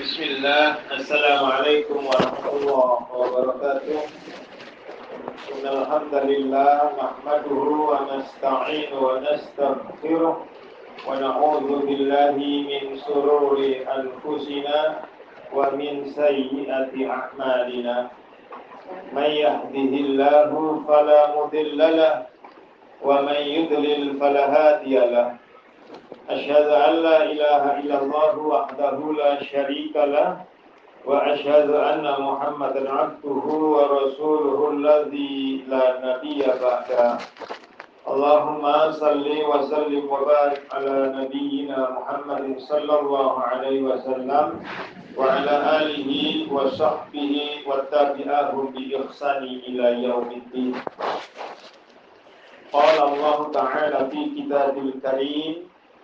بسم الله السلام عليكم ورحمة الله وبركاته. إن الحمد لله نحمده ونستعين ونستغفره ونعوذ بالله من شرور أنفسنا ومن سيئات أعمالنا. من يهده الله فلا مضل له ومن يضلل فلا هادي له. أشهد أن لا إله إلا الله وحده لا شريك له وأشهد أن محمدا عبده ورسوله الذي لا نبي بعده. اللهم صل وسلم وبارك على نبينا محمد صلى الله عليه وسلم وعلى آله وصحبه وتابعهم بإحسان إلى يوم الدين. قال الله تعالى في كتابه الكريم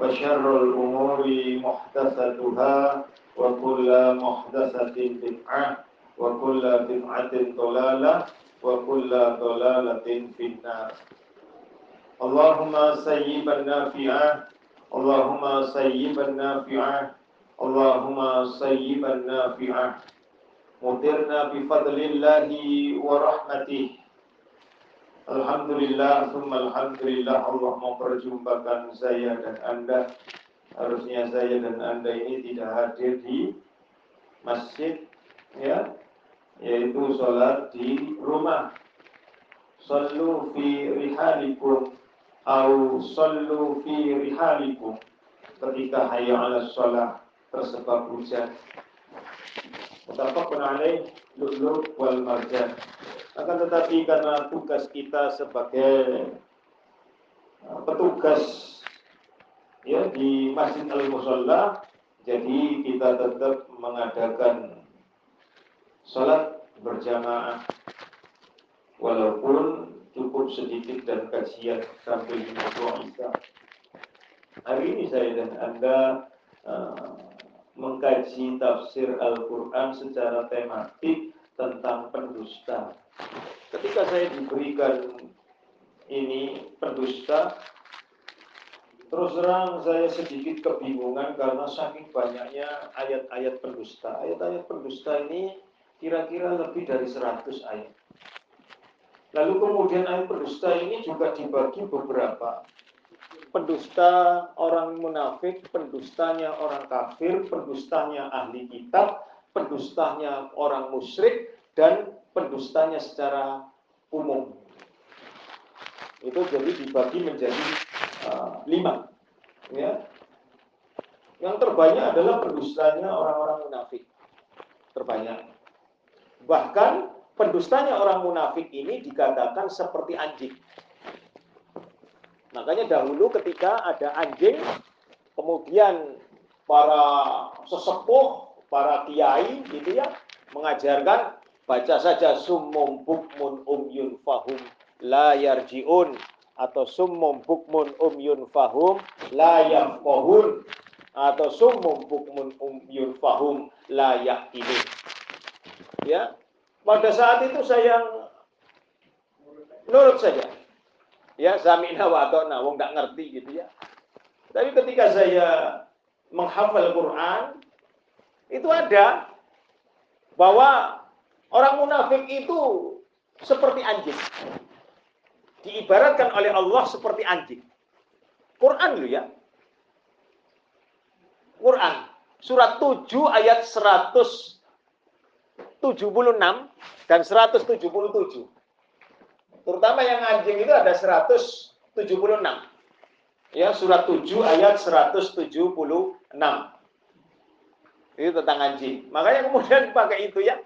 وشر الأمور محدثتها وكل محدثة بدعة وكل بدعة ضلالة وكل ضلالة في النار. اللهم سيبا نافعا اللهم سيبا نافعا اللهم سيبا نافعا مطرنا بفضل الله ورحمته. Alhamdulillah, Alhamdulillah Allah memperjumpakan saya dan Anda. Harusnya saya dan Anda ini tidak hadir di masjid, ya, yaitu sholat di rumah. Sallu fi rihalikum, au sallu fi rihalikum. Ketika hayya ala sholat tersebab hujan. Mutafakun alaih, lulu wal marjan. Akan tetapi karena tugas kita sebagai uh, petugas ya di Masjid Al Musalla, jadi kita tetap mengadakan sholat berjamaah walaupun cukup sedikit dan kajian sampai di Isya. Hari ini saya dan Anda uh, mengkaji tafsir Al-Quran secara tematik tentang pendusta. Ketika saya diberikan ini pendusta, terus terang saya sedikit kebingungan karena saking banyaknya ayat-ayat pendusta. Ayat-ayat pendusta ini kira-kira lebih dari 100 ayat. Lalu kemudian ayat pendusta ini juga dibagi beberapa. Pendusta orang munafik, pendustanya orang kafir, pendustanya ahli kitab, pendustanya orang musyrik, dan pendustanya secara umum. Itu jadi dibagi menjadi uh, lima. Ya. Yang terbanyak adalah pendustanya orang-orang munafik. Terbanyak. Bahkan pendustanya orang munafik ini dikatakan seperti anjing. Makanya dahulu ketika ada anjing, kemudian para sesepuh, para kiai gitu ya, mengajarkan baca saja summum bukmun umyun fahum la yarjiun atau summum bukmun umyun fahum la yafqahun atau summum bukmun umyun fahum la yaqilun. Ya. Pada saat itu saya nurut saja ya sami'na wa ata'na wong nggak ngerti gitu ya tapi ketika saya menghafal Quran itu ada bahwa orang munafik itu seperti anjing diibaratkan oleh Allah seperti anjing Quran lu ya Quran surat 7 ayat 100 dan 177. Terutama yang anjing itu ada 176. Ya, surat 7 ayat 176. Itu tentang anjing. Makanya kemudian pakai itu ya.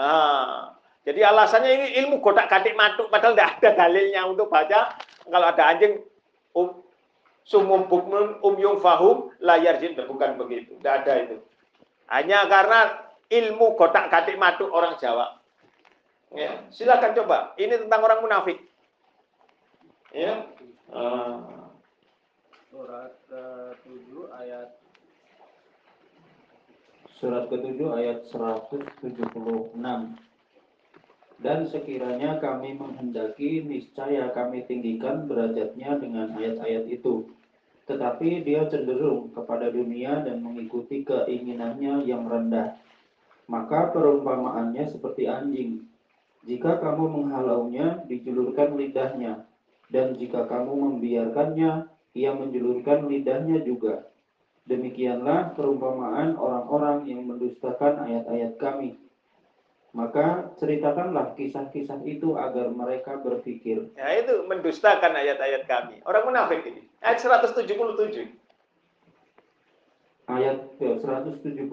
Ah, jadi alasannya ini ilmu kotak katik matuk padahal tidak ada dalilnya untuk baca kalau ada anjing um, sumum bukmun um yung fahum layar jin bukan begitu. Tidak ada itu. Hanya karena ilmu kotak katik matuk orang Jawa. Ya, silakan coba. Ini tentang orang munafik. Ya. Uh. Surat ke-7 ayat Surat ke-7 ayat 176. Dan sekiranya kami menghendaki, niscaya kami tinggikan derajatnya dengan ayat-ayat itu. Tetapi dia cenderung kepada dunia dan mengikuti keinginannya yang rendah. Maka perumpamaannya seperti anjing jika kamu menghalaunya, dijulurkan lidahnya. Dan jika kamu membiarkannya, ia menjulurkan lidahnya juga. Demikianlah perumpamaan orang-orang yang mendustakan ayat-ayat kami. Maka ceritakanlah kisah-kisah itu agar mereka berpikir. Ya itu mendustakan ayat-ayat kami. Orang munafik ini. Ayat 177. Ayat 177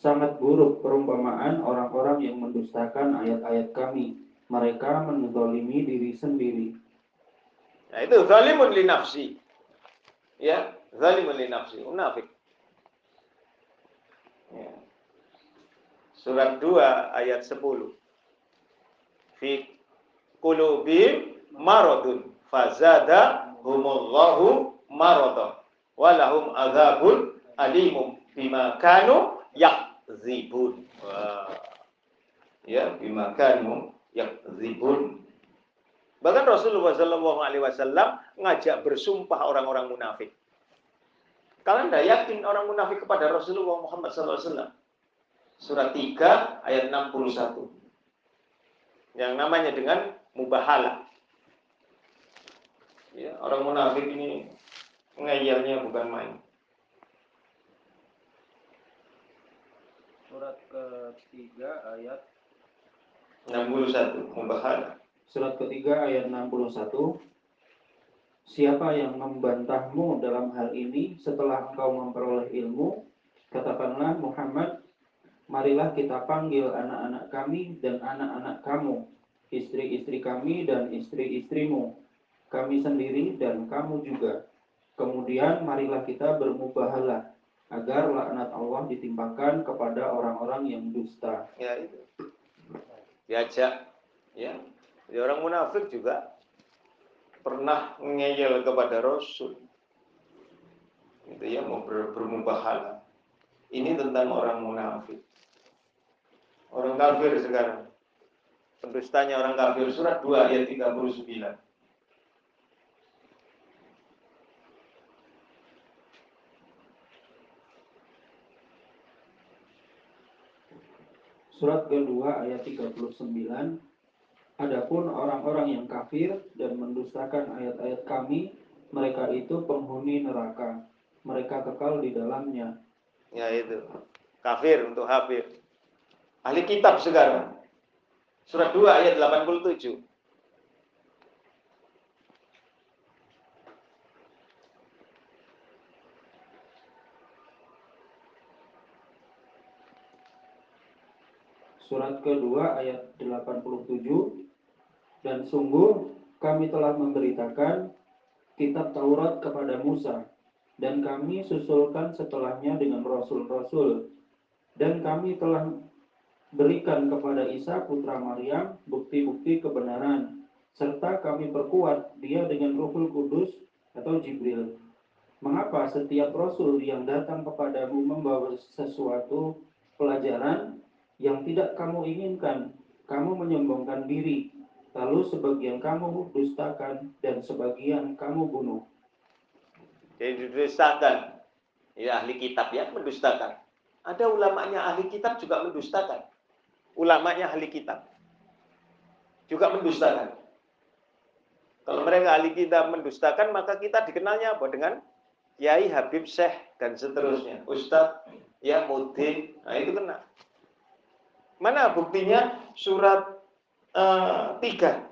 sangat buruk perumpamaan orang-orang yang mendustakan ayat-ayat kami. Mereka menzalimi diri sendiri. Nah itu zalimun li nafsi. Ya, zalimun li nafsi, munafik. Ya. Surat 2 ayat 10. Fi qulubihim maradun fazada humullahu maradun walahum azabun alimum bima kanu yak zibun. Wah. Ya, bima kanu zibun. Bahkan Rasulullah Shallallahu Alaihi Wasallam ngajak bersumpah orang-orang munafik. Kalian tidak yakin orang munafik kepada Rasulullah Muhammad SAW? Surat 3 ayat 61. Yang namanya dengan mubahala. Ya, orang munafik ini ngeyelnya bukan main. surat ketiga ayat 61 Mubahala. Surat ketiga ayat 61 Siapa yang membantahmu dalam hal ini setelah engkau memperoleh ilmu katakanlah Muhammad marilah kita panggil anak-anak kami dan anak-anak kamu istri-istri kami dan istri-istrimu kami sendiri dan kamu juga kemudian marilah kita bermubahalah agar laknat Allah ditimpakan kepada orang-orang yang dusta. Ya itu. Diajak ya. Jadi orang munafik juga pernah ngeyel kepada Rasul. Itu ya mau ber, bermubahala. Ini tentang orang munafik. Orang kafir sekarang. Pendustanya orang kafir surat 2 ayat 39. Surat kedua ayat 39 Adapun orang-orang yang kafir dan mendustakan ayat-ayat kami mereka itu penghuni neraka. Mereka kekal di dalamnya. Ya itu. Kafir untuk kafir ahli kitab sekarang. Surat 2 ayat 87 surat kedua ayat 87 dan sungguh kami telah memberitakan kitab Taurat kepada Musa dan kami susulkan setelahnya dengan rasul-rasul. Dan kami telah berikan kepada Isa putra Maryam bukti-bukti kebenaran serta kami perkuat dia dengan Ruhul Kudus atau Jibril. Mengapa setiap rasul yang datang kepadamu membawa sesuatu pelajaran yang tidak kamu inginkan, kamu menyombongkan diri, lalu sebagian kamu dustakan dan sebagian kamu bunuh. Jadi dustakan, ya ahli kitab ya mendustakan. Ada ulamanya ahli kitab juga mendustakan. Ulamanya ahli kitab juga mendustakan. Kalau mereka ahli kitab mendustakan, maka kita dikenalnya apa? Dengan Kiai Habib Syekh dan seterusnya. Ustadz, ya Mudin, nah itu kena. Mana buktinya? Surat uh, eh, 3.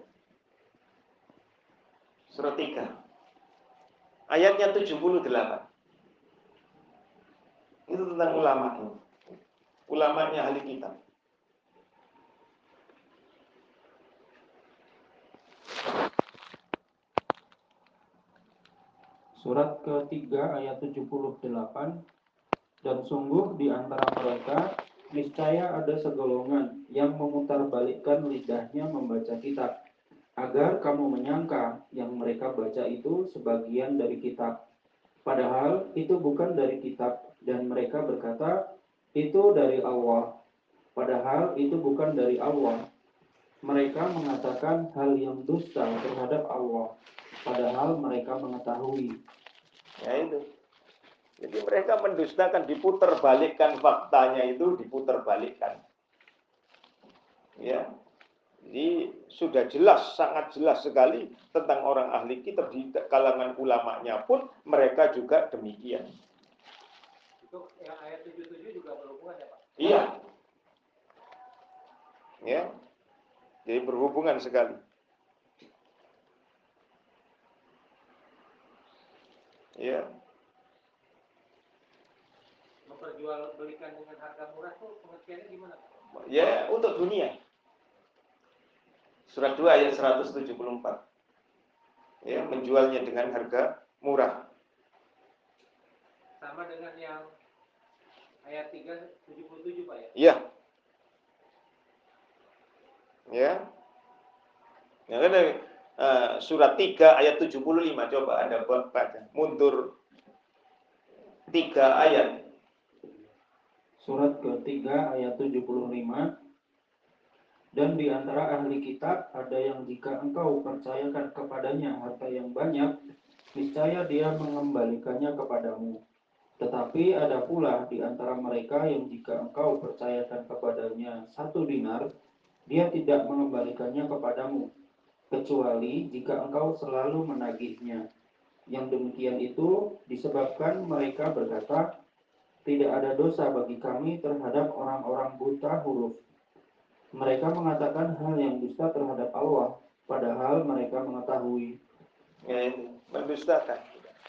Surat 3. Ayatnya 78. Itu tentang ulama. Ulamanya ahli kitab. Surat ketiga ayat 78 dan sungguh di antara mereka niscaya ada segolongan yang memutarbalikkan lidahnya membaca kitab agar kamu menyangka yang mereka baca itu sebagian dari kitab. Padahal itu bukan dari kitab dan mereka berkata itu dari Allah. Padahal itu bukan dari Allah. Mereka mengatakan hal yang dusta terhadap Allah. Padahal mereka mengetahui. Ya itu. Jadi mereka mendustakan, diputar balikkan faktanya itu diputar balikkan. Ya. Jadi sudah jelas, sangat jelas sekali tentang orang ahli kitab di kalangan ulamanya pun mereka juga demikian. Itu yang ayat 77 juga berhubungan ya Pak? Iya. Ya. Jadi berhubungan sekali. Ya. Memperjualbelikan dengan harga murah tuh pengertiannya gimana? Ya, untuk dunia. Surat 2 ayat 174. Ya, menjualnya dengan harga murah. Sama dengan yang ayat 377 Pak ya? Iya. Ya. Ya kan uh, surat 3 ayat 75 coba Anda baca. Mundur 3 ayat. Surat ketiga ayat 75 dan di antara ahli kitab ada yang jika engkau percayakan kepadanya harta yang banyak, niscaya dia mengembalikannya kepadamu. Tetapi ada pula di antara mereka yang jika engkau percayakan kepadanya satu dinar, dia tidak mengembalikannya kepadamu kecuali jika engkau selalu menagihnya. Yang demikian itu disebabkan mereka berkata, tidak ada dosa bagi kami terhadap orang-orang buta huruf. Mereka mengatakan hal yang dusta terhadap Allah, padahal mereka mengetahui. Ya, ini mendustakan.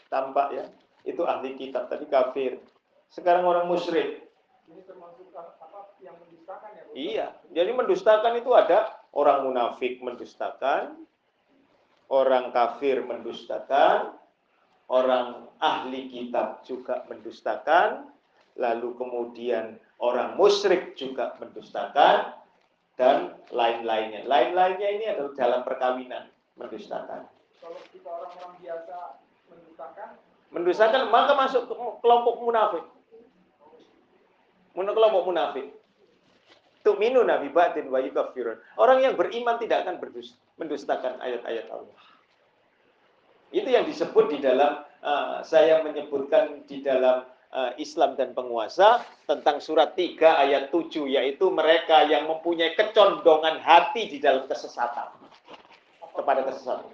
Tampak ya, itu ahli kitab tadi kafir. Sekarang orang musyrik. Ini termasuk apa yang mendustakan ya? Iya, jadi mendustakan itu ada orang munafik mendustakan, orang kafir mendustakan, orang ahli kitab juga mendustakan, lalu kemudian orang musyrik juga mendustakan, dan lain-lainnya. Lain-lainnya ini adalah dalam perkawinan mendustakan. Kalau kita orang-orang biasa mendustakan, mendustakan maka masuk ke kelompok munafik. Kelompok munafik tu'minu nabi batin wa yukafirun. Orang yang beriman tidak akan mendustakan ayat-ayat Allah. Itu yang disebut di dalam uh, saya menyebutkan di dalam Islam dan penguasa tentang surat 3 ayat 7 yaitu mereka yang mempunyai kecondongan hati di dalam kesesatan kepada kesesatan.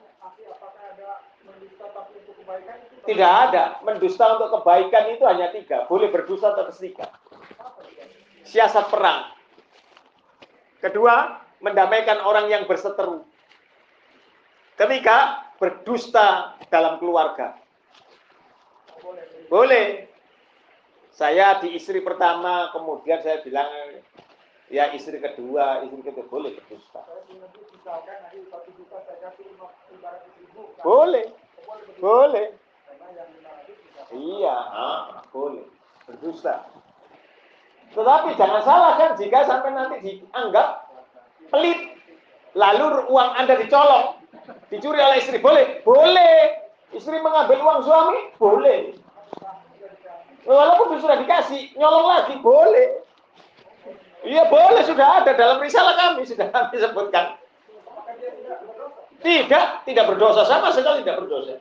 Tidak ada. Mendusta untuk kebaikan itu hanya tiga. Boleh berdusta atau tiga. Siasat perang. Kedua, mendamaikan orang yang berseteru. Ketiga, berdusta dalam keluarga. Boleh. Saya di istri pertama, kemudian saya bilang, ya istri kedua, istri kedua, boleh berdusta. Boleh. Boleh. Iya, boleh. Berdusta. Tetapi jangan salah kan jika sampai nanti dianggap pelit. Lalu uang Anda dicolong, dicuri oleh istri, boleh? Boleh. Istri mengambil uang suami, boleh. Walaupun sudah dikasih, nyolong lagi, boleh. Iya boleh, sudah ada dalam risalah kami, sudah kami sebutkan. Tidak, tidak berdosa, sama sekali tidak berdosa.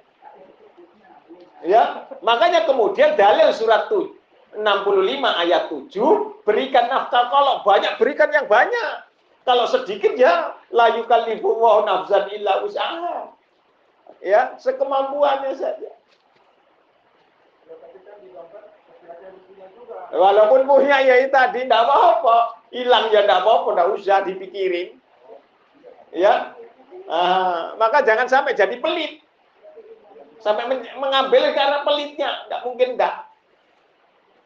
Ya, makanya kemudian dalil surat 7 65 ayat 7, berikan nafkah kalau banyak berikan yang banyak. Kalau sedikit ya la yukallifu wa nafsan illa usaha. Ya, sekemampuannya saja. Walaupun punya ya tadi tidak apa-apa, hilang ya tidak apa-apa, tidak usah dipikirin. Ya, ah, maka jangan sampai jadi pelit, sampai mengambil karena pelitnya, tidak mungkin tidak.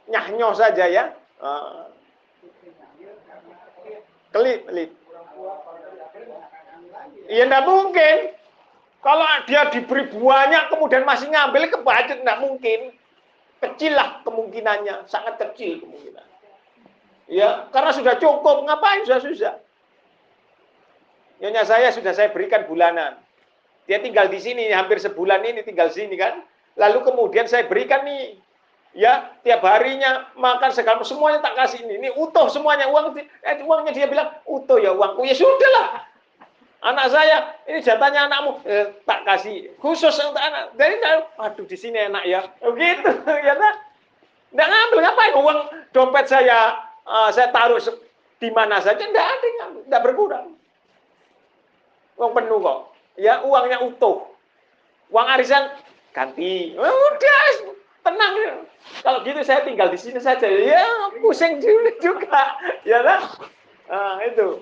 Nyahnyo saja ya. Ah. Kelit, pelit. Iya tidak mungkin. Kalau dia diberi banyak kemudian masih ngambil kebacut tidak mungkin. Kecil lah kemungkinannya, sangat kecil kemungkinan. Ya, karena sudah cukup, ngapain sudah susah. Nyonya saya sudah saya berikan bulanan. Dia tinggal di sini hampir sebulan ini tinggal sini kan. Lalu kemudian saya berikan nih ya tiap harinya makan segala semuanya tak kasih ini ini utuh semuanya uang eh, uangnya dia bilang utuh ya uangku ya sudahlah anak saya ini jatahnya anakmu. Eh, tak kasih khusus untuk anak. Dari aduh di sini enak ya. Begitu ya tak? Tidak ngambil ngapain? Uang dompet saya uh, saya taruh di mana saja tidak ada tidak berkurang uang penuh kok. Ya uangnya utuh. Uang arisan ganti. Udah tenang. Kalau gitu saya tinggal di sini saja. Ya pusing juga, ya kan? Nah, itu.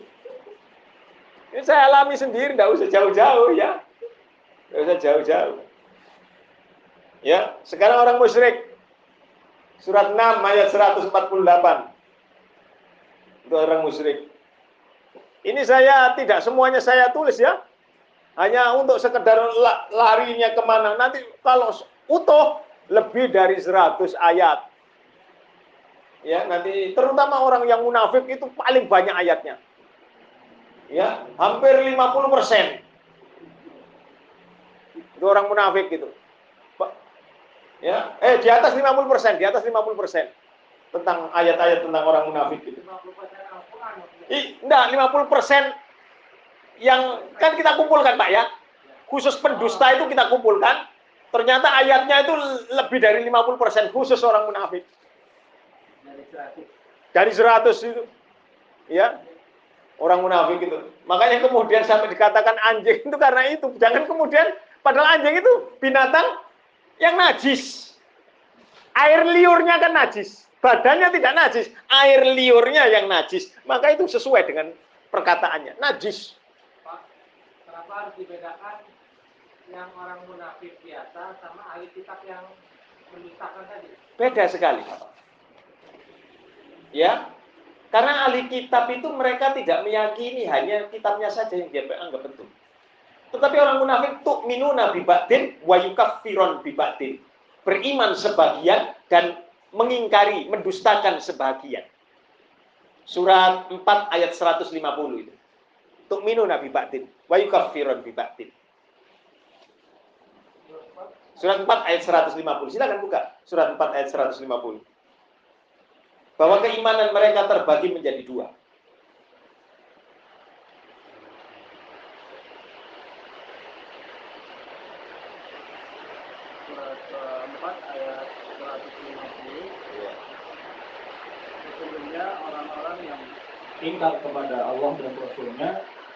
Ini saya alami sendiri, tidak usah jauh-jauh ya. Tidak usah jauh-jauh. Ya, sekarang orang musyrik. Surat 6 ayat 148. Untuk orang musyrik. Ini saya tidak semuanya saya tulis ya. Hanya untuk sekedar larinya ke mana. Nanti kalau utuh lebih dari 100 ayat. Ya, nanti terutama orang yang munafik itu paling banyak ayatnya. Ya, hampir 50 persen. Itu orang munafik itu. Ya, eh di atas 50 persen, di atas 50 persen tentang ayat-ayat tentang orang munafik itu. I, enggak, 50 persen yang kan kita kumpulkan Pak ya. Khusus pendusta itu kita kumpulkan, Ternyata ayatnya itu lebih dari 50% khusus orang munafik. Dari 100 itu. Ya. Orang munafik itu. Makanya kemudian sampai dikatakan anjing itu karena itu. Jangan kemudian padahal anjing itu binatang yang najis. Air liurnya kan najis. Badannya tidak najis, air liurnya yang najis. Maka itu sesuai dengan perkataannya, najis. Pak, kenapa harus dibedakan yang orang munafik biasa sama ahli kitab yang mendustakan tadi? Beda sekali. Ya, karena ahli kitab itu mereka tidak meyakini hanya kitabnya saja yang dia anggap betul. Tetapi orang munafik tuh minu nabi batin wa yukafiron bibatin. Beriman sebagian dan mengingkari, mendustakan sebagian. Surat 4 ayat 150 itu. Tuk minu nabi batin wa yukafiron bibatin. Surat 4 ayat 150. Silakan buka surat 4 ayat 150. Bahwa keimanan mereka terbagi menjadi dua. Surat 4 ayat 150. Iya. Sesungguhnya orang-orang yang ingkar kepada Allah dan Rasulnya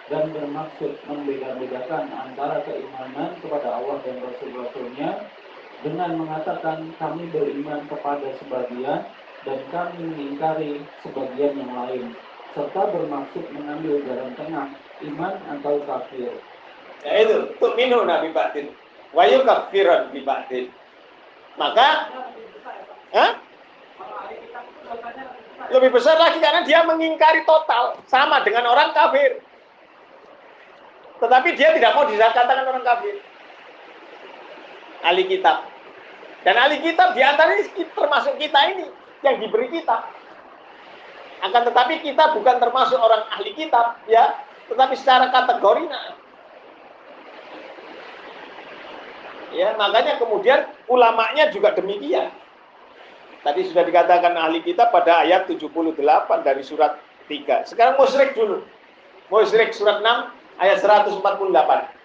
dan bermaksud membeda-bedakan antara keimanan kepada Allah dan Rasul-Rasulnya dengan mengatakan kami beriman kepada sebagian dan kami mengingkari sebagian yang lain serta bermaksud mengambil jalan tengah iman atau kafir. Ya itu, tuh minum nabi batin. Wayu kafiran bi batin. Maka, Hah? lebih besar lagi karena dia mengingkari total sama dengan orang kafir. Tetapi dia tidak mau dikatakan orang kafir. Ahli kitab. Dan ahli kitab di ini termasuk kita ini yang diberi kitab. Akan tetapi kita bukan termasuk orang ahli kitab, ya, tetapi secara kategori nah. Ya, makanya kemudian ulamanya juga demikian. Tadi sudah dikatakan ahli kitab pada ayat 78 dari surat 3. Sekarang musyrik dulu. Musyrik surat 6 ayat 148.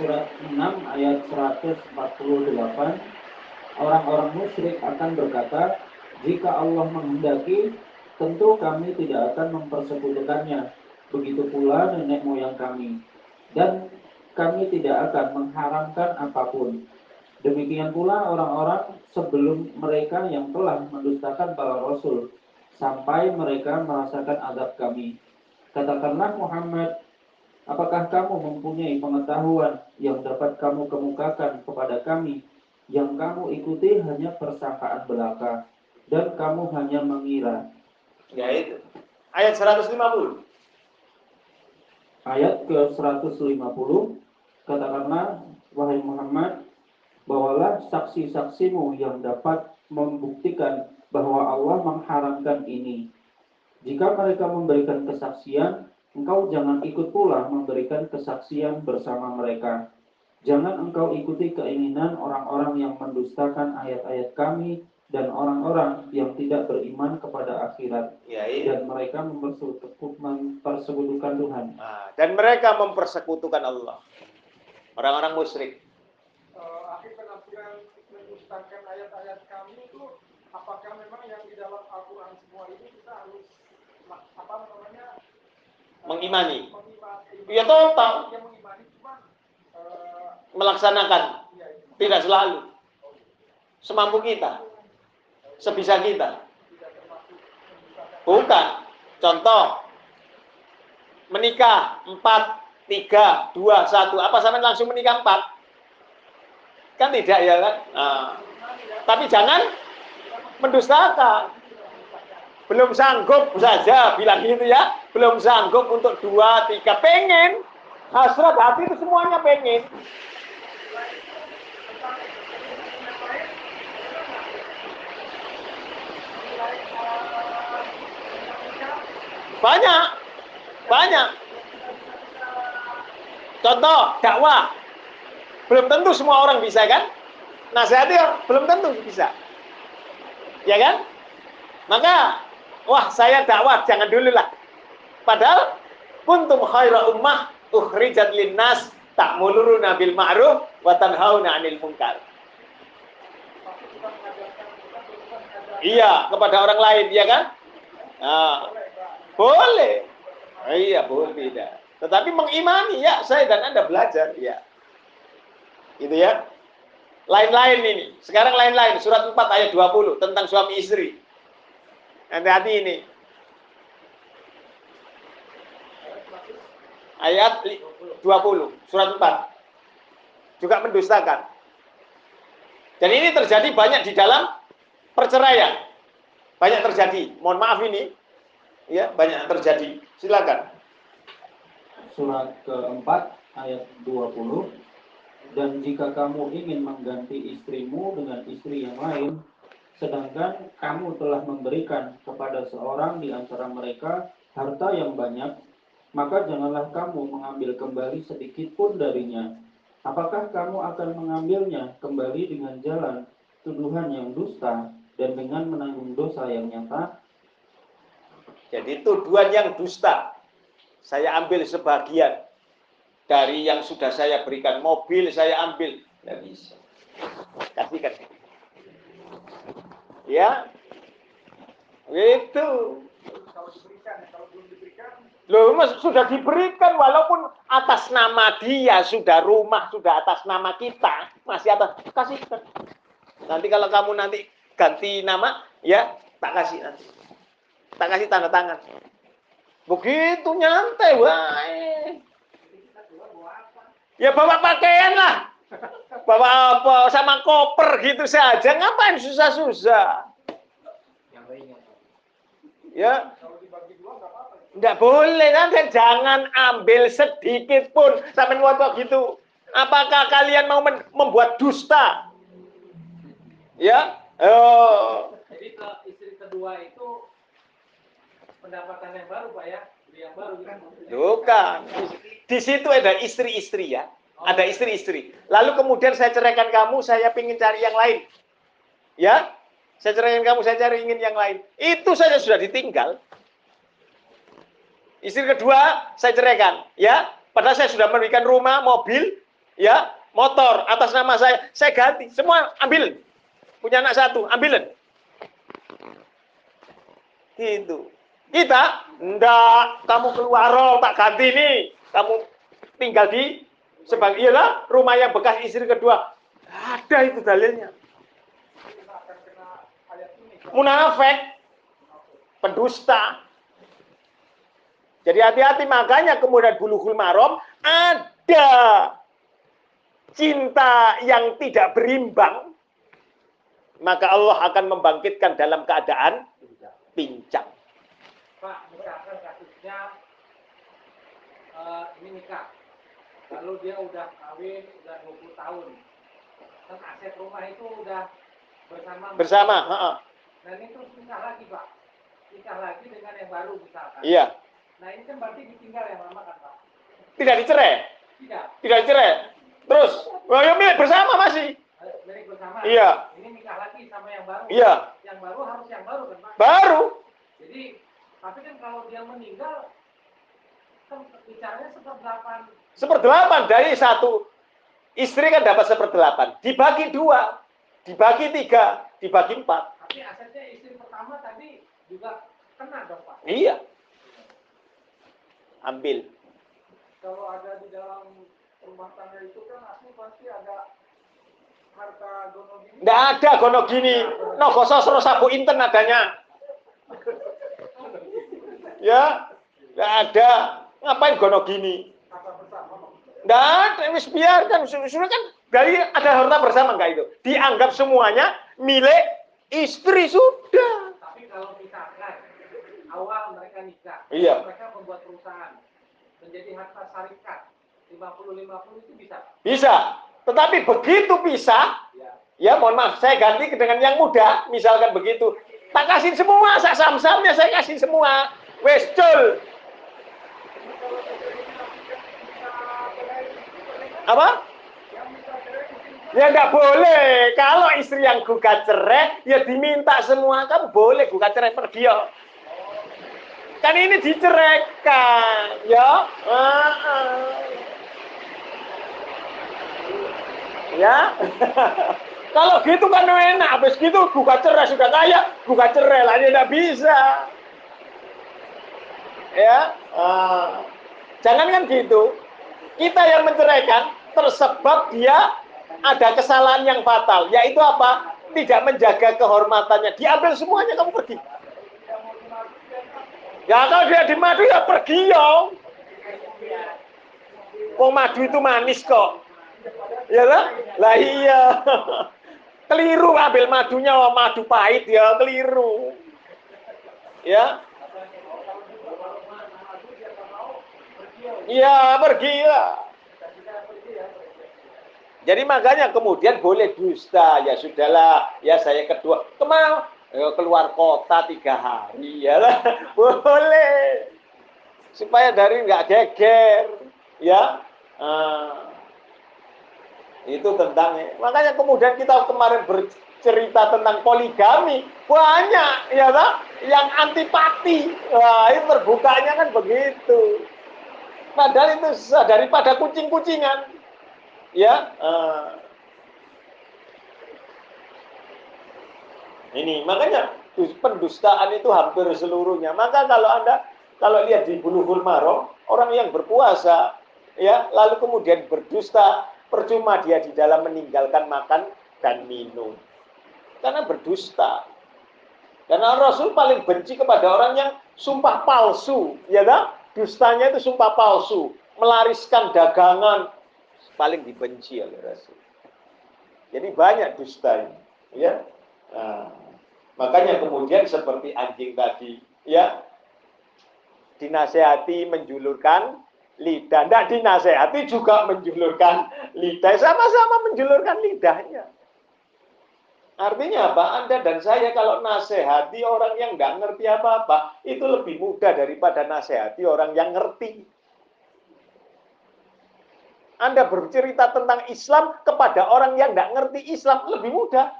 Surat 6 ayat 148 Orang-orang musyrik akan berkata, jika Allah menghendaki, tentu kami tidak akan mempersekutukannya. Begitu pula nenek moyang kami. Dan kami tidak akan mengharamkan apa pun. Demikian pula orang-orang sebelum mereka yang telah mendustakan para rasul sampai mereka merasakan azab kami. Katakanlah Muhammad, apakah kamu mempunyai pengetahuan yang dapat kamu kemukakan kepada kami yang kamu ikuti hanya persangkaan belaka dan kamu hanya mengira. Ya itu. Ayat 150. Ayat ke-150 katakanlah wahai Muhammad bawalah saksi-saksimu yang dapat membuktikan bahwa Allah mengharamkan ini. Jika mereka memberikan kesaksian, engkau jangan ikut pula memberikan kesaksian bersama mereka. Jangan engkau ikuti keinginan orang-orang yang mendustakan ayat-ayat kami dan orang-orang yang tidak beriman kepada akhirat. Ya, iya. Dan mereka mempersekutukan Tuhan. Nah, dan mereka mempersekutukan Allah. Orang-orang musyrik. Uh, akhir penafsiran mendustakan ayat-ayat kami itu apakah memang yang di dalam Al-Quran semua ini kita harus apa namanya mengimani. Ya total. Melaksanakan. Tidak selalu. Semampu kita. Sebisa kita. Bukan. Contoh. Menikah. Empat. Tiga. Dua. Satu. Apa sampai langsung menikah empat? Kan tidak ya kan? Nah, tapi jangan mendustakan. Belum sanggup saja bilang gitu ya. Belum sanggup untuk dua, tiga. Pengen. Hasrat hati itu semuanya pengen. Banyak. Banyak. Contoh, dakwah. Belum tentu semua orang bisa kan? Nasihatnya belum tentu bisa. Ya kan? Maka, wah saya dakwah, jangan dulu lah. Padahal, kuntum khaira ummah ukhrijat linnas ta'muluruna bil ma'ruf wa tanhauna 'anil munkar. Iya, kepada orang lain, ya kan? Nah, boleh. Iya, boleh tidak. Tetapi mengimani, ya, saya dan Anda belajar, ya. Gitu ya. Lain-lain ini. Sekarang lain-lain. Surat 4 ayat 20 tentang suami istri. Hati-hati ini. Ayat 20, surat 4. Juga mendustakan. Dan ini terjadi banyak di dalam perceraian. Banyak terjadi. Mohon maaf ini. Ya, banyak terjadi. Silakan. Surat keempat ayat 20 dan jika kamu ingin mengganti istrimu dengan istri yang lain, sedangkan kamu telah memberikan kepada seorang di antara mereka harta yang banyak, maka janganlah kamu mengambil kembali sedikit pun darinya. Apakah kamu akan mengambilnya kembali dengan jalan tuduhan yang dusta dan dengan menanggung dosa yang nyata? Jadi tuduhan yang dusta. Saya ambil sebagian dari yang sudah saya berikan mobil saya ambil nggak bisa kasihkan ya. Itu kalau loh mas sudah diberikan walaupun atas nama dia sudah rumah sudah atas nama kita masih atas kasihkan nanti kalau kamu nanti ganti nama ya tak kasih nanti. Tak kasih tanda tangan. Begitu nyantai wah Ya bawa pakaian lah. Bawa apa sama koper gitu saja. Ngapain susah-susah? Ya, nggak boleh kan? Jangan ambil sedikit pun sampai waktu gitu. Apakah kalian mau membuat dusta? Ya, oh, jadi ke istri kedua itu pendapatan yang baru pak ya yang baru gitu bukan. Di situ ada istri-istri ya. Ada istri-istri. Lalu kemudian saya ceraikan kamu, saya ingin cari yang lain. Ya, saya ceraikan kamu, saya cari ingin yang lain. Itu saja sudah ditinggal. Istri kedua saya ceraikan, ya. Padahal saya sudah memberikan rumah, mobil, ya, motor atas nama saya. Saya ganti, semua ambil. Punya anak satu, ambilin. Gitu. Kita, enggak, kamu keluar tak ganti nih. Kamu tinggal di sebagai iyalah rumah yang bekas istri kedua. Ada itu dalilnya. Munafik, pendusta. Jadi hati-hati makanya kemudian bulughul marom ada cinta yang tidak berimbang maka Allah akan membangkitkan dalam keadaan pincang. Pak, misalkan kasusnya eh, ini nikah, lalu dia udah kawin udah 20 tahun, kan aset rumah itu udah bersama. Bersama, heeh. Dan ini terus nikah lagi pak, nikah lagi dengan yang baru misalkan. Iya. Nah ini kan berarti ditinggal yang lama kan pak? Tidak dicerai, Tidak, tidak dicerai. Terus, oh, ya milik bersama masih. Eh, milik bersama. Iya. Ini nikah lagi sama yang baru. Iya. Yang baru harus yang baru kan pak? Baru. Jadi, tapi kan kalau dia meninggal, kan bicaranya seperdelapan. Seperdelapan dari satu istri kan dapat seperdelapan. Dibagi dua, dibagi tiga, dibagi empat. Tapi asetnya istri pertama tadi juga kena dong pak. Iya. Ambil. Kalau ada di dalam rumah tangga itu kan asli pasti ada harta gono gini. Nggak ada gono gini. No sosro sabu inten adanya. Ya, nggak ada. Ngapain gono gini? Harta bersama. Nggak ada. Wis biarkan. Sudah kan dari ada harta bersama nggak itu? Dianggap semuanya milik istri sudah. Tapi kalau misalkan awal mereka nikah, Iya. mereka membuat perusahaan menjadi harta syarikat 50-50 itu bisa? Bisa. Tetapi begitu pisah, Ya. ya mohon maaf, saya ganti dengan yang muda, misalkan begitu. Tak kasih semua, sak sam-samnya saya kasih semua. Wes Apa? Ya nggak boleh. Kalau istri yang gugat cerai, ya diminta semua. Kamu boleh gugat cerai pergi ya. Kan ini diceraikan, ya. Ah, ah. Ya. Kalau gitu kan enak. Habis gitu gugat cerai sudah kaya, gugat cerai lah dia tidak bisa. Ya. Ah. Jangan kan gitu. Kita yang menceraikan tersebab dia ada kesalahan yang fatal, yaitu apa? Tidak menjaga kehormatannya. Diambil semuanya kamu pergi. Ya kalau dia di madu ya pergi ya. Wong madu itu manis kok. Ya lah? Lah iya. Keliru ambil madunya wah madu pahit ya, keliru. Ya. Iya, pergi ya. Jadi makanya kemudian boleh dusta, ya sudahlah, ya saya kedua, ke mana? Ya, keluar kota tiga hari, ya lah, boleh. Supaya dari nggak geger, ya. Ah. itu tentang, makanya kemudian kita kemarin bercerita tentang poligami, banyak, ya tak? Yang antipati, wah itu terbukanya kan begitu. Padahal itu daripada kucing-kucingan. Ya. eh. ini makanya dus- pendustaan itu hampir seluruhnya. Maka kalau Anda kalau lihat di Bulughul Maram, orang yang berpuasa ya, lalu kemudian berdusta, percuma dia di dalam meninggalkan makan dan minum. Karena berdusta. Karena Rasul paling benci kepada orang yang sumpah palsu, ya kan? Dustanya itu sumpah palsu, melariskan dagangan, paling dibenci oleh Rasul. Jadi banyak dusta ya. Nah, makanya kemudian seperti anjing tadi, ya, dinasehati menjulurkan lidah, tidak dinasehati juga menjulurkan lidah, sama-sama menjulurkan lidahnya. Artinya apa? Anda dan saya kalau nasehati orang yang nggak ngerti apa-apa, itu lebih mudah daripada nasehati orang yang ngerti. Anda bercerita tentang Islam kepada orang yang nggak ngerti Islam lebih mudah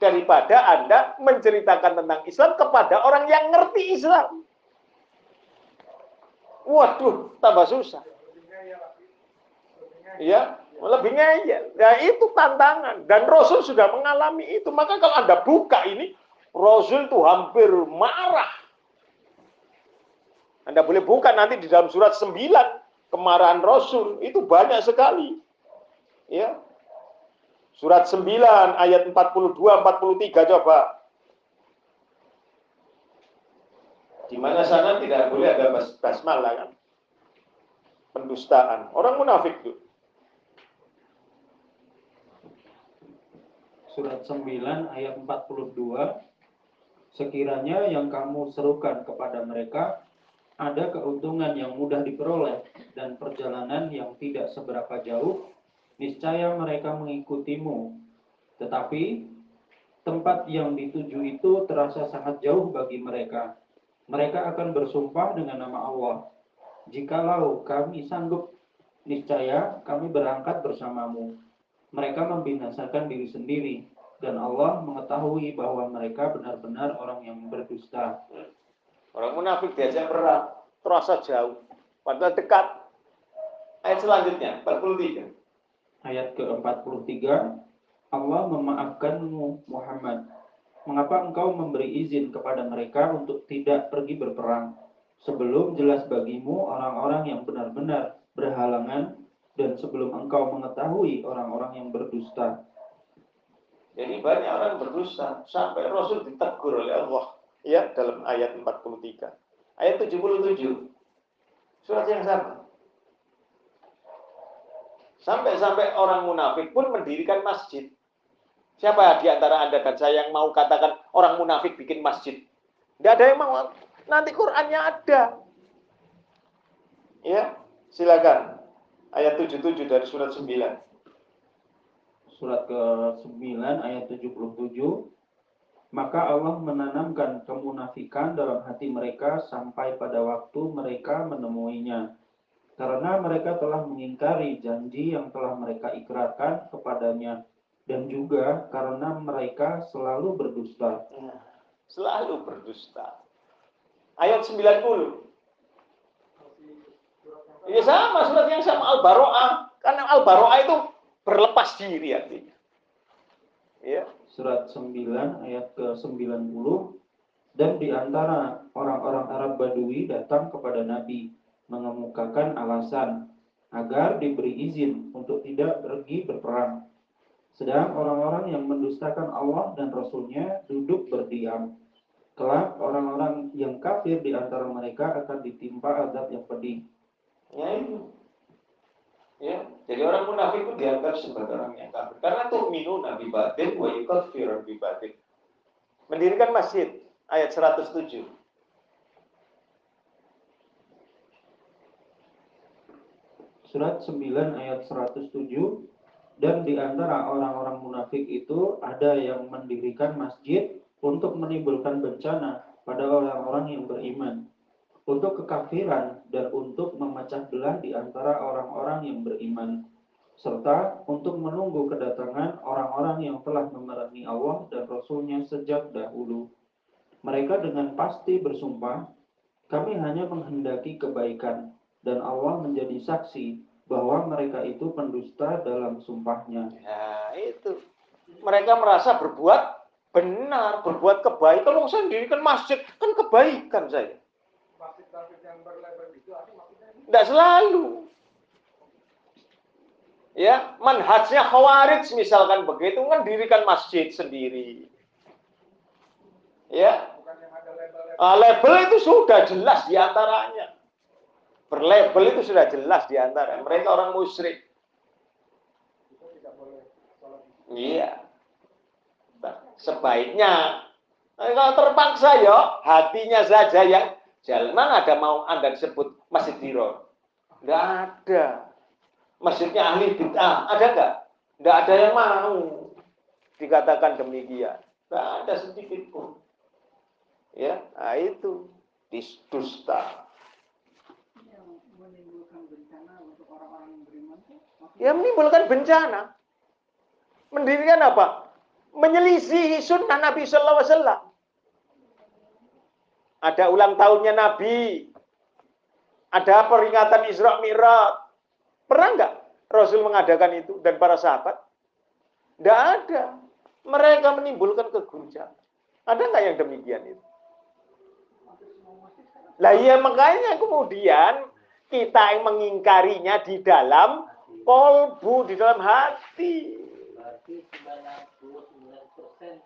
daripada Anda menceritakan tentang Islam kepada orang yang ngerti Islam. Waduh, tambah susah. Ya, lebih ngeyel. Ya itu tantangan dan Rasul sudah mengalami itu. Maka kalau Anda buka ini, Rasul itu hampir marah. Anda boleh buka nanti di dalam surat 9 kemarahan Rasul itu banyak sekali. Ya. Surat 9 ayat 42 43 coba. Di mana sana tidak boleh ada bas basmalah kan? Pendustaan. Orang munafik tuh. Surat 9 ayat 42 Sekiranya yang kamu serukan kepada mereka ada keuntungan yang mudah diperoleh dan perjalanan yang tidak seberapa jauh, niscaya mereka mengikutimu. Tetapi tempat yang dituju itu terasa sangat jauh bagi mereka. Mereka akan bersumpah dengan nama Allah. Jikalau kami sanggup, niscaya kami berangkat bersamamu. Mereka membinasakan diri sendiri, dan Allah mengetahui bahwa mereka benar-benar orang yang berdusta. Orang munafik diajak perang, terasa jauh, padahal dekat. Ayat selanjutnya, 43. Ayat ke-43, Allah memaafkanmu Muhammad. Mengapa engkau memberi izin kepada mereka untuk tidak pergi berperang? Sebelum jelas bagimu orang-orang yang benar-benar berhalangan dan sebelum engkau mengetahui orang-orang yang berdusta. Jadi banyak orang berdusta sampai Rasul ditegur oleh Allah ya dalam ayat 43. Ayat 77. Surat yang sama. Sampai-sampai orang munafik pun mendirikan masjid. Siapa di antara Anda dan saya yang mau katakan orang munafik bikin masjid? Tidak ada yang mau. Nanti Qur'annya ada. Ya, silakan. Ayat 77 dari surat 9 surat ke-9 ayat 77 maka Allah menanamkan kemunafikan dalam hati mereka sampai pada waktu mereka menemuinya. Karena mereka telah mengingkari janji yang telah mereka ikrarkan kepadanya. Dan juga karena mereka selalu berdusta. Selalu berdusta. Ayat 90 ini sama surat yang sama Al-Baro'ah. Karena Al-Baro'ah itu berlepas diri artinya. Ya. Surat 9 ayat ke-90 dan di antara orang-orang Arab Badui datang kepada Nabi mengemukakan alasan agar diberi izin untuk tidak pergi berperang. Sedang orang-orang yang mendustakan Allah dan Rasulnya duduk berdiam. Kelak orang-orang yang kafir di antara mereka akan ditimpa azab yang pedih. Ya jadi orang munafik itu dianggap sebagai orang yang kafir. Karena tuh minu nabi batin wa yukafir nabi batin. Mendirikan masjid ayat 107. Surat 9 ayat 107 dan di antara orang-orang munafik itu ada yang mendirikan masjid untuk menimbulkan bencana pada orang-orang yang beriman untuk kekafiran dan untuk memecah belah di antara orang-orang yang beriman, serta untuk menunggu kedatangan orang-orang yang telah memerangi Allah dan Rasul-Nya sejak dahulu. Mereka dengan pasti bersumpah, kami hanya menghendaki kebaikan, dan Allah menjadi saksi bahwa mereka itu pendusta dalam sumpahnya. Ya, itu. Mereka merasa berbuat benar, berbuat kebaikan. Kalau saya dirikan masjid, kan kebaikan saya Tidak selalu. Ya, manhajnya khawarij misalkan begitu kan dirikan masjid sendiri. Ya. Ah, label itu sudah jelas di antaranya. Berlabel itu sudah jelas di antara mereka orang musyrik. Iya. Sebaiknya kalau terpaksa ya hatinya saja yang Mana ada mau Anda disebut Masjid Diror? Tidak ada. Masjidnya ahli bid'ah, ada nggak? Tidak ada yang mau dikatakan demikian. Tidak ada sedikit pun. Ya, nah itu dusta. Ya menimbulkan bencana. Mendirikan apa? Menyelisihi sunnah Nabi Sallallahu Alaihi Wasallam ada ulang tahunnya Nabi, ada peringatan Isra Mi'raj. Pernah nggak Rasul mengadakan itu dan para sahabat? Tidak ada. Mereka menimbulkan keguncangan. Ada nggak yang demikian itu? Lah iya makanya kemudian kita yang mengingkarinya di dalam kolbu, di dalam hati. berarti 99 persen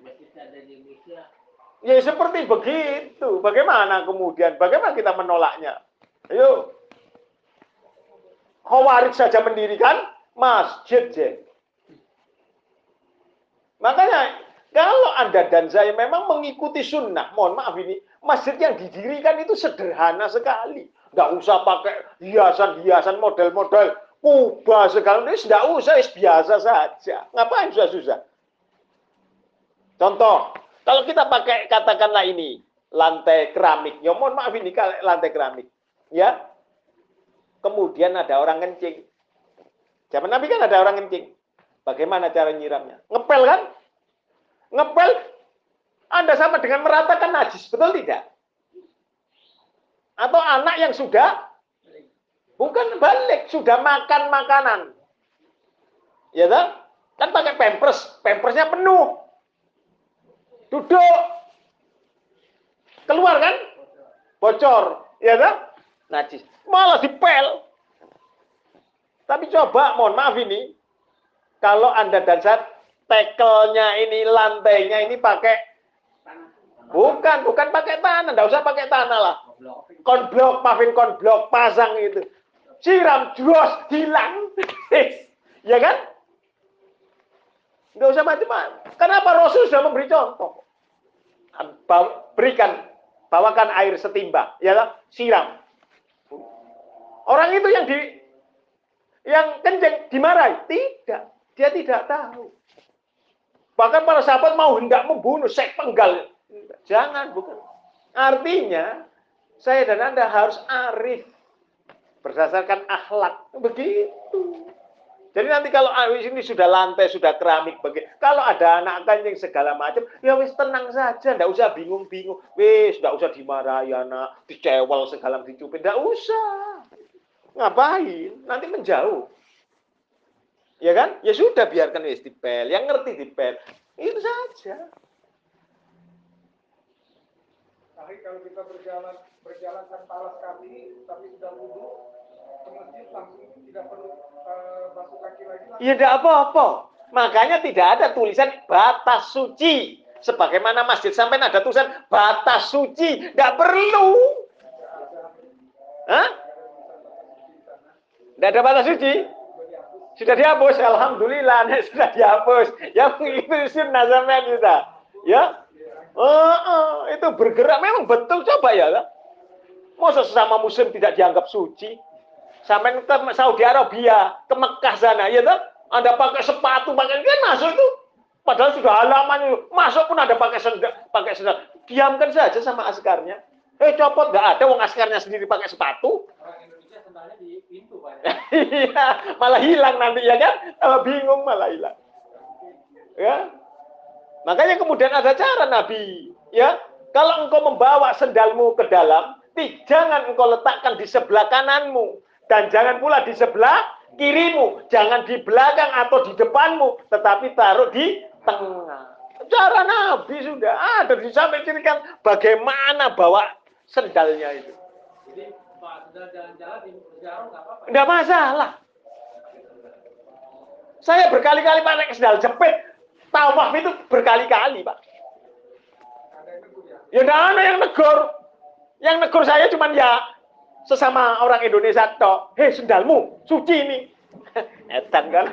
masjid ada di Indonesia Ya seperti begitu. Bagaimana kemudian? Bagaimana kita menolaknya? Ayo. Khawarij saja mendirikan masjid. Je. Makanya kalau Anda dan saya memang mengikuti sunnah, mohon maaf ini, masjid yang didirikan itu sederhana sekali. Nggak usah pakai hiasan-hiasan model-model kubah segala ini, nggak usah, biasa saja. Ngapain susah-susah? Contoh, kalau kita pakai katakanlah ini lantai keramik, ya mohon maaf ini lantai keramik, ya. Kemudian ada orang kencing. Zaman Nabi kan ada orang kencing. Bagaimana cara nyiramnya? Ngepel kan? Ngepel Anda sama dengan meratakan najis, betul tidak? Atau anak yang sudah bukan balik, sudah makan makanan. Ya kan? Kan pakai pampers, pampersnya penuh. Duduk. Keluar kan? Bocor. Ya kan? Najis. Malah dipel. Tapi coba, mohon maaf ini. Kalau Anda dan saya tekelnya ini, lantainya ini pakai Bukan, bukan pakai tanah, enggak usah pakai tanah lah. Konblok, pavin konblok, pasang itu. Siram, jos, hilang. ya kan? Enggak usah macam-macam. Kenapa Rasul sudah memberi contoh? Berikan, bawakan air setimba, ya siram. Orang itu yang di yang kenceng dimarahi? Tidak, dia tidak tahu. Bahkan para sahabat mau hendak membunuh, saya penggal. Jangan, bukan. Artinya, saya dan Anda harus arif berdasarkan akhlak. Begitu. Jadi nanti kalau ini sudah lantai, sudah keramik, bagi kalau ada anak kancing segala macam, ya wis tenang saja, ndak usah bingung-bingung. Wis, ndak usah dimarahi anak, dicewel segala dicupin, ndak usah. Ngapain? Nanti menjauh. Ya kan? Ya sudah biarkan wis dipel, yang ngerti dipel. Itu saja. Tapi kalau kita berjalan berjalan tanpa alas kaki, tapi sudah wudhu, Iya, tidak apa-apa. Makanya tidak ada tulisan batas suci. Sebagaimana masjid sampai ada tulisan batas suci. Tidak perlu. Hah? Tidak ada batas suci? Sudah dihapus, Alhamdulillah, sudah dihapus. Yang itu sunnah sampai kita. Ya, oh, oh, itu bergerak memang betul coba ya. Masa sesama muslim tidak dianggap suci? Sampai ke Saudi Arabia, ke Mekah sana, ya toh? Anda pakai sepatu, pakai kan masuk itu. Padahal sudah halaman itu. Masuk pun ada pakai sendal, pakai sendal. Diamkan saja sama askarnya. Eh copot nggak ada, wong askarnya sendiri pakai sepatu. Orang Indonesia sendalnya di pintu pak. Iya, malah hilang nanti ya kan? Kalau bingung malah hilang. Ya. Makanya kemudian ada cara Nabi, ya. Kalau engkau membawa sendalmu ke dalam, jangan engkau letakkan di sebelah kananmu, dan jangan pula di sebelah kirimu, jangan di belakang atau di depanmu, tetapi taruh di tengah. Cara Nabi sudah ada sampai cirikan bagaimana bawa sendalnya itu. Enggak masalah. Saya berkali-kali pakai sendal jepit. Tawaf itu berkali-kali, Pak. Ya enggak ada yang negur. Yang negur saya cuma ya sesama orang Indonesia toh, hei sendalmu suci ini. Edan kan,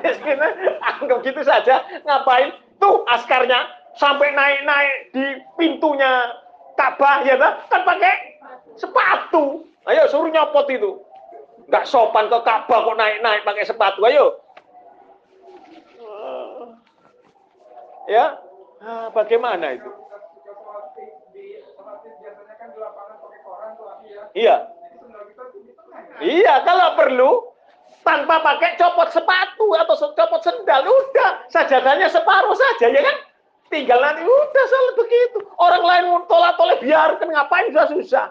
anggap gitu saja. Ngapain? Tuh askarnya sampai naik-naik di pintunya Ka'bah ya kan pakai sepatu. Ayo suruh nyopot itu. Enggak sopan ke Ka'bah kok naik-naik pakai sepatu. Ayo. Ya, nah, bagaimana itu? Iya. Iya, kalau perlu tanpa pakai copot sepatu atau copot sendal, udah sajadahnya separuh saja ya kan? Tinggal nanti udah salah begitu. Orang lain mau tolak-tolak biarkan ngapain susah-susah.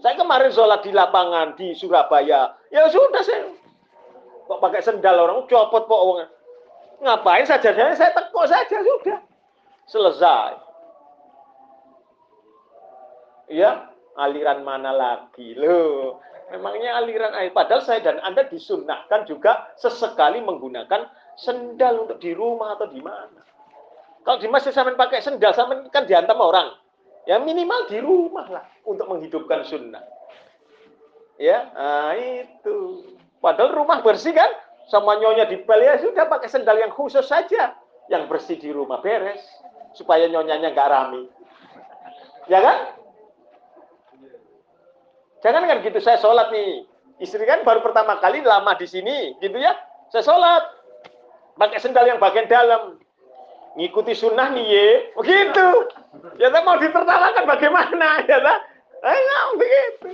Saya kemarin sholat di lapangan di Surabaya, ya sudah saya kok pakai sendal orang copot kok ngapain sajadahnya saya tekuk saja sudah selesai. Iya, aliran mana lagi loh Memangnya aliran air. Padahal saya dan Anda disunahkan juga sesekali menggunakan Sendal untuk di rumah atau di mana? Kalau di masjid sampean pakai sendal, sampean kan diantam orang. Ya minimal di rumah lah untuk menghidupkan sunnah. Ya, nah itu. Padahal rumah bersih kan? Sama nyonya di pel ya sudah pakai sendal yang khusus saja. Yang bersih di rumah beres. Supaya nyonyanya nggak rame. Ya kan? Jangan kan gitu saya sholat nih. Istri kan baru pertama kali lama di sini, gitu ya. Saya sholat. Pakai sendal yang bagian dalam. Ngikuti sunnah nih ye. Begitu. Ya tak mau ditertawakan bagaimana ya tak? Eh, begitu.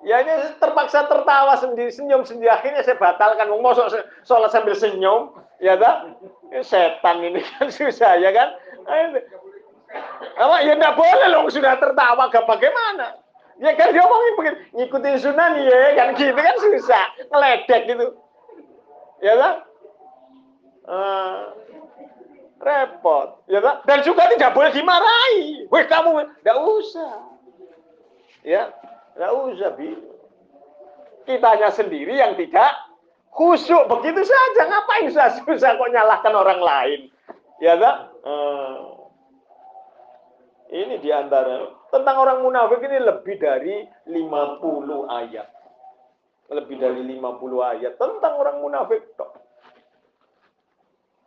Ya ini terpaksa tertawa sendiri, senyum sendiri. Akhirnya saya batalkan. Mau sholat sambil senyum, ya tak? Setan ini kan susah ya kan? Apa? Ya enggak boleh loh sudah tertawa, gak bagaimana? Ya kan dia ngomongin begitu, ngikutin sunan ya kan gitu kan susah, ngeledek gitu. Ya kan? Uh, repot, ya kan? Dan juga tidak boleh dimarahi. Weh kamu, enggak usah. Ya, enggak usah, Bi. Kitanya sendiri yang tidak khusyuk begitu saja. Ngapain susah-susah kok nyalahkan orang lain? Ya kan? Uh, ini di antara tentang orang munafik ini lebih dari 50 ayat. Lebih dari 50 ayat tentang orang munafik.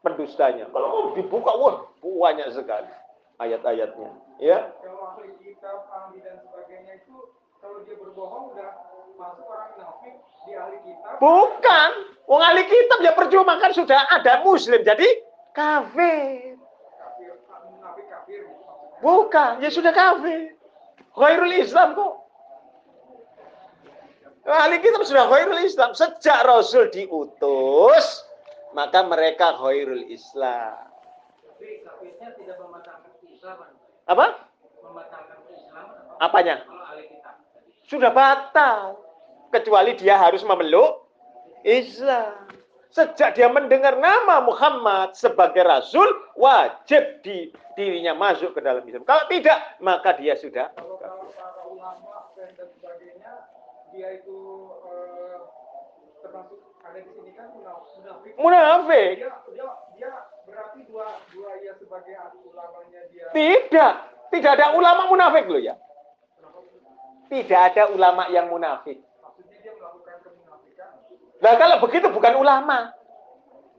Pendustanya. Kalau mau dibuka, wah banyak sekali ayat-ayatnya. Ya. Kalau kitab, ahli dan sebagainya itu kalau dia berbohong udah masuk orang munafik di ahli kitab. Bukan. Wong ahli kitab ya percuma kan sudah ada muslim jadi kafir. Bukan, ya sudah kafir. Khairul Islam kok. Ahli kitab sudah khairul Islam. Sejak Rasul diutus, maka mereka khairul Islam. Apa? Apanya? Sudah batal. Kecuali dia harus memeluk Islam. Sejak dia mendengar nama Muhammad sebagai Rasul, wajib di dirinya masuk ke dalam Islam. Kalau tidak, maka dia sudah Kalau kalau para ulama dan sebagainya dia itu eh, termasuk ada di sini kan munaf- munafik. munafik. Dia dia dia berarti dua dua ya sebagai ulamanya dia. Tidak. Tidak ada ulama munafik loh ya. Tidak ada ulama yang munafik. Maksudnya dia melakukan kemunafikan. Nah kalau begitu bukan ulama.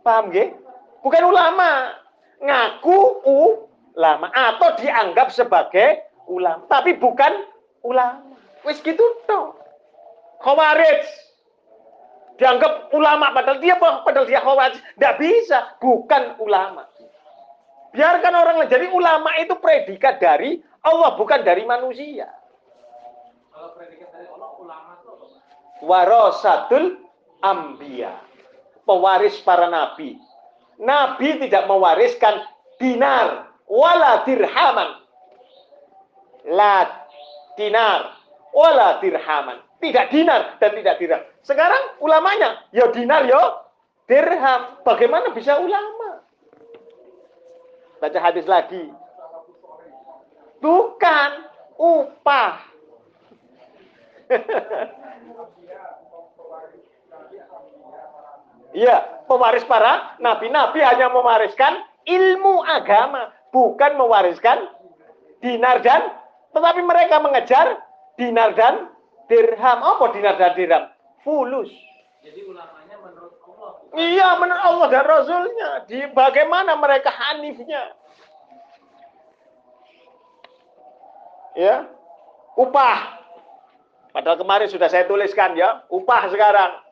Paham nggih? Bukan ulama. Ngaku ulama atau dianggap sebagai ulama, tapi bukan ulama. Wis gitu toh. Khawarij dianggap ulama padahal dia padahal dia khawarij. Tidak bisa, bukan ulama. Biarkan orang lain. Jadi ulama itu predikat dari Allah, bukan dari manusia. Kalau predikat dari Allah ulama itu apa? Pak? Ambia. Pewaris para nabi. Nabi tidak mewariskan dinar wala dirhaman. La dinar wala dirhaman. Tidak dinar dan tidak dirham. Sekarang ulamanya ya dinar ya dirham. Bagaimana bisa ulama? Baca hadis lagi. Bukan upah. Iya, pewaris para nabi. Nabi hanya mewariskan ilmu agama, bukan mewariskan dinar dan tetapi mereka mengejar dinar dan dirham. Apa dinar dan dirham? Fulus. Jadi ulamanya menurut Allah. Iya, menurut Allah dan Rasulnya. Di bagaimana mereka hanifnya? Ya, upah. Padahal kemarin sudah saya tuliskan ya, upah sekarang.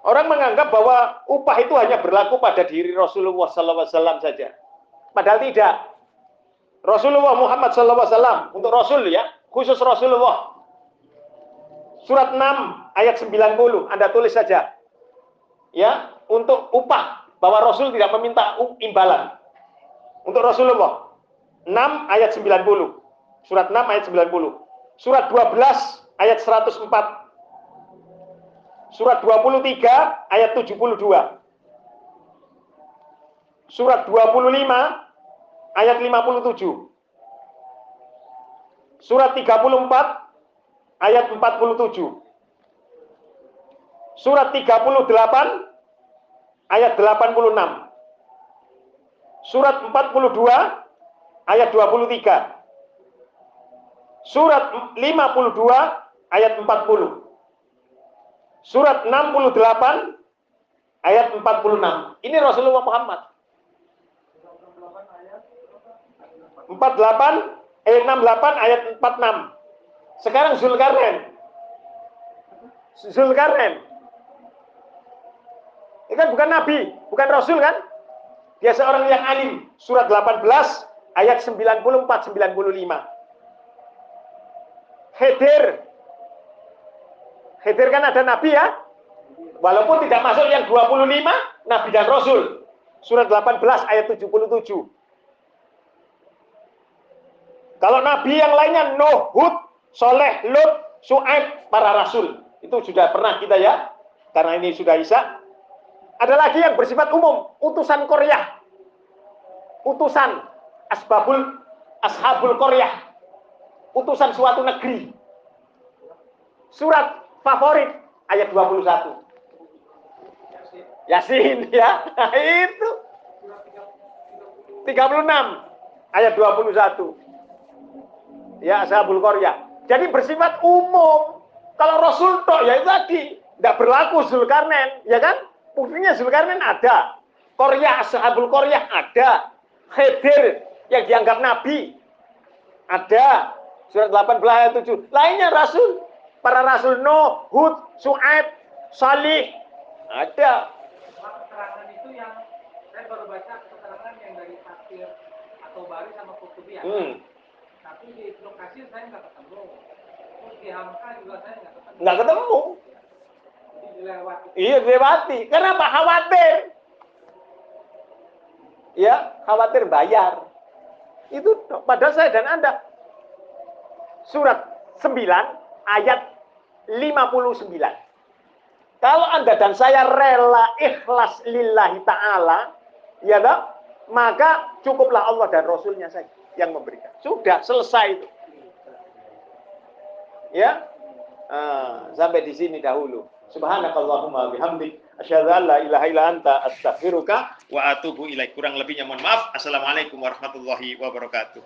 Orang menganggap bahwa upah itu hanya berlaku pada diri Rasulullah SAW saja. Padahal tidak. Rasulullah Muhammad SAW untuk Rasul ya, khusus Rasulullah. Surat 6 ayat 90 Anda tulis saja. Ya, untuk upah bahwa Rasul tidak meminta imbalan. Untuk Rasulullah 6 ayat 90. Surat 6 ayat 90. Surat 12 ayat 104. Surat 23 ayat 72. Surat 25 ayat 57. Surat 34 ayat 47. Surat 38 ayat 86. Surat 42 ayat 23. Surat 52 ayat 40. Surat 68 ayat 46. Ini Rasulullah Muhammad. 48 eh 68 ayat 46. Sekarang Zulkarnain. Zulkarnain. Ini kan bukan nabi, bukan rasul kan? Dia seorang yang alim. Surat 18 ayat 94 95. Hedir. Hedir kan ada nabi ya? Walaupun tidak masuk yang 25 nabi dan rasul. Surat 18 ayat 77. Kalau nabi yang lainnya Nuh, Hud, Soleh, Lut, Su'aib, para rasul. Itu sudah pernah kita ya. Karena ini sudah Isa. Ada lagi yang bersifat umum, utusan Korea. Utusan asbabul ashabul Korea. Utusan suatu negeri. Surat favorit ayat 21. Yasin ya. Nah, itu 36 ayat 21. Ya, ashabul Korea. Jadi bersifat umum. Kalau Rasul tok ya itu tadi tidak berlaku Zulkarnain, ya kan? Buktinya Zulkarnain ada. Korea, Ashabul Korea ada. Khidir yang dianggap nabi ada. Surat 18 ayat 7. Lainnya rasul. Para rasul Nuh, Hud, Su'aib, Salih. Ada. keterangan itu yang saya baru baca keterangan yang dari tafsir atau bari sama kutubiyah. Hmm. Tapi di lokasi saya nggak ketemu. Terus di Hamka juga saya nggak ketemu. Nggak ketemu. Jadi dilewati. Iya dilewati. Kenapa? Khawatir. Ya, khawatir bayar. Itu pada saya dan Anda. Surat 9 ayat 59. Kalau Anda dan saya rela ikhlas lillahi ta'ala, ya toh, maka cukuplah Allah dan Rasulnya saja yang memberikan. Sudah selesai itu. Ya, Ah, sampai di sini dahulu. Subhanakallahumma bihamdik asyhadu an la ilaha illa anta astaghfiruka wa atubu ilaik. Kurang lebihnya mohon maaf. Assalamualaikum warahmatullahi wabarakatuh.